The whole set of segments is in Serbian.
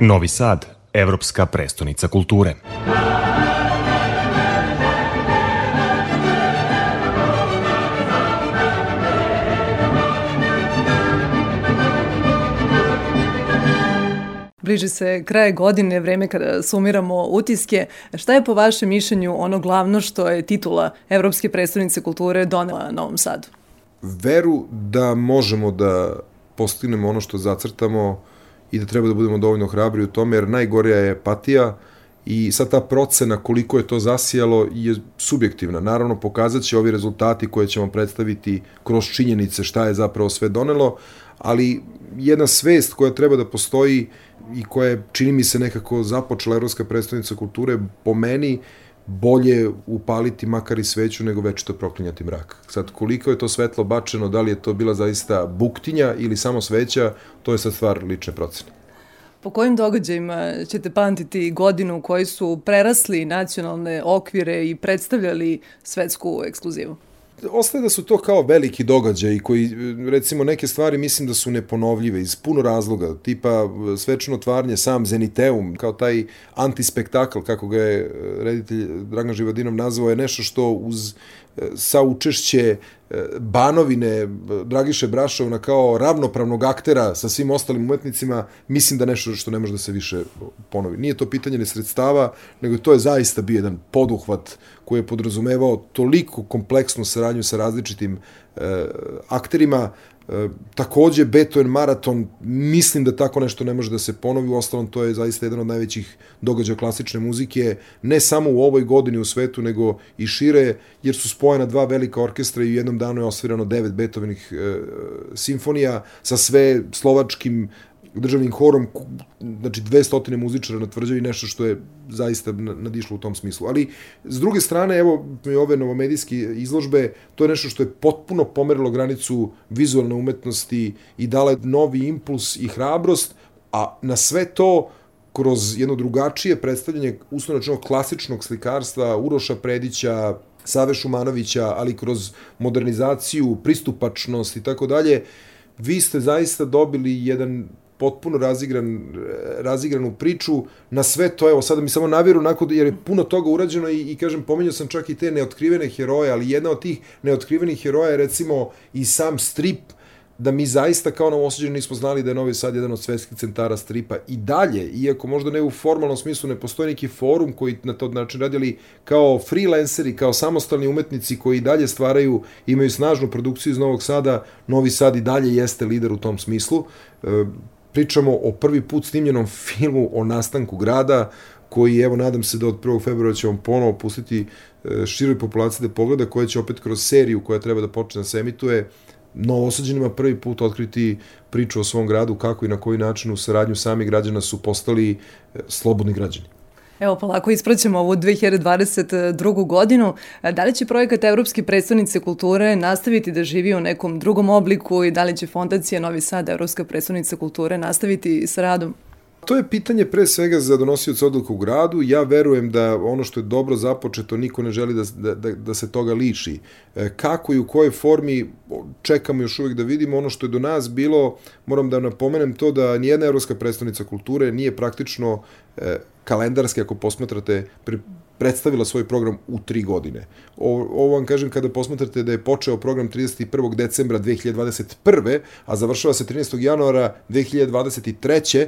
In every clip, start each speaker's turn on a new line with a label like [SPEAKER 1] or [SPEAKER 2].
[SPEAKER 1] Novi Sad, evropska prestonica kulture.
[SPEAKER 2] Bliži se kraje godine, vreme kada sumiramo utiske. Šta je po vašem mišljenju ono glavno što je titula Evropske predstavnice kulture donela Novom Sadu?
[SPEAKER 3] Veru da možemo da postignemo ono što zacrtamo i da treba da budemo dovoljno hrabri u tome, jer najgorija je apatija i sad ta procena koliko je to zasijalo je subjektivna. Naravno, pokazat će ovi rezultati koje ćemo predstaviti kroz činjenice šta je zapravo sve donelo, ali jedna svest koja treba da postoji i koja je, čini mi se, nekako započela Evropska predstavnica kulture, po meni, bolje upaliti makar i sveću nego večito proklinjati mrak. Sad, koliko je to svetlo bačeno, da li je to bila zaista buktinja ili samo sveća, to je sad stvar lične procene.
[SPEAKER 2] Po kojim događajima ćete pamtiti godinu koji su prerasli nacionalne okvire i predstavljali svetsku ekskluzivu?
[SPEAKER 3] Ostaje da su to kao veliki događaji koji, recimo, neke stvari mislim da su neponovljive iz puno razloga, tipa svečano otvaranje sam Zeniteum, kao taj antispektakl, kako ga je reditelj Dragan Živadinov nazvao, je nešto što uz e, Banovine, Dragiše Brašovna kao ravnopravnog aktera sa svim ostalim umetnicima, mislim da nešto što ne može da se više ponovi. Nije to pitanje ne sredstava, nego to je zaista bio jedan poduhvat koji je podrazumevao toliko kompleksnu saradnju sa različitim e, akterima, E, takođe, Beethoven maraton, mislim da tako nešto ne može da se ponovi, u ostalom to je zaista jedan od najvećih događaja klasične muzike, ne samo u ovoj godini u svetu, nego i šire, jer su spojena dva velika orkestra i u jednom danu je osvirano devet Beethovenih e, simfonija sa sve slovačkim državnim horom, znači 200 muzičara na tvrđavi, nešto što je zaista nadišlo u tom smislu. Ali, s druge strane, evo, ove novomedijske izložbe, to je nešto što je potpuno pomerilo granicu vizualne umetnosti i dala novi impuls i hrabrost, a na sve to kroz jedno drugačije predstavljanje uslovno klasičnog slikarstva Uroša Predića, Save Šumanovića, ali kroz modernizaciju, pristupačnost i tako dalje, vi ste zaista dobili jedan potpuno razigran, razigranu priču na sve to, evo sada mi samo navjeru nakon, jer je puno toga urađeno i, i kažem, pomenio sam čak i te neotkrivene heroje, ali jedna od tih neotkrivenih heroja je recimo i sam strip da mi zaista kao na osuđeni nismo znali da je Novi Sad jedan od svetskih centara stripa i dalje, iako možda ne u formalnom smislu ne postoji neki forum koji na to način radili kao freelanceri, kao samostalni umetnici koji dalje stvaraju, imaju snažnu produkciju iz Novog Sada, Novi Sad i dalje jeste lider u tom smislu. Pričamo o prvi put snimljenom filmu o nastanku grada, koji, evo, nadam se da od 1. februara ćemo ponovo pustiti e, široj populaciji da pogleda, koja će opet kroz seriju koja treba da počne da se emituje, novosađenima prvi put otkriti priču o svom gradu, kako i na koji način u saradnju sami građana su postali e, slobodni građani.
[SPEAKER 2] Evo, polako ispraćamo ovu 2022. godinu. Da li će projekat Evropske predstavnice kulture nastaviti da živi u nekom drugom obliku i da li će Fondacija Novi Sad, Evropska predstavnica kulture, nastaviti sa radom?
[SPEAKER 3] To je pitanje pre svega za donosioca odluka u gradu. Ja verujem da ono što je dobro započeto, niko ne želi da, da, da se toga liši. E, kako i u kojoj formi čekamo još uvek da vidimo ono što je do nas bilo, moram da napomenem to da nijedna evropska predstavnica kulture nije praktično e, kalendarski, ako posmatrate, pri, predstavila svoj program u tri godine. Ovo, ovo vam kažem kada posmatrate da je počeo program 31. decembra 2021. a završava se 13. januara 2023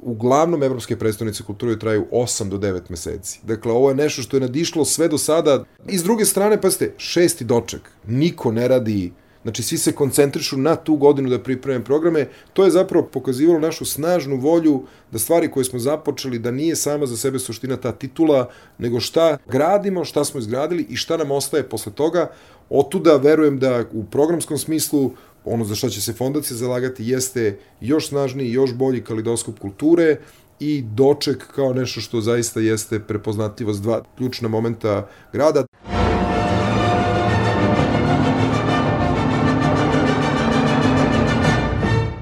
[SPEAKER 3] uglavnom evropske predstavnice kulture traju 8 do 9 meseci. Dakle, ovo je nešto što je nadišlo sve do sada. I s druge strane, pa ste, šesti doček. Niko ne radi Znači, svi se koncentrišu na tu godinu da pripreme programe. To je zapravo pokazivalo našu snažnu volju da stvari koje smo započeli, da nije sama za sebe suština ta titula, nego šta gradimo, šta smo izgradili i šta nam ostaje posle toga. Otuda verujem da u programskom smislu ono za što će se fondacija zalagati jeste još snažniji, još bolji kalidoskop kulture i doček kao nešto što zaista jeste prepoznatljivost dva ključna momenta grada.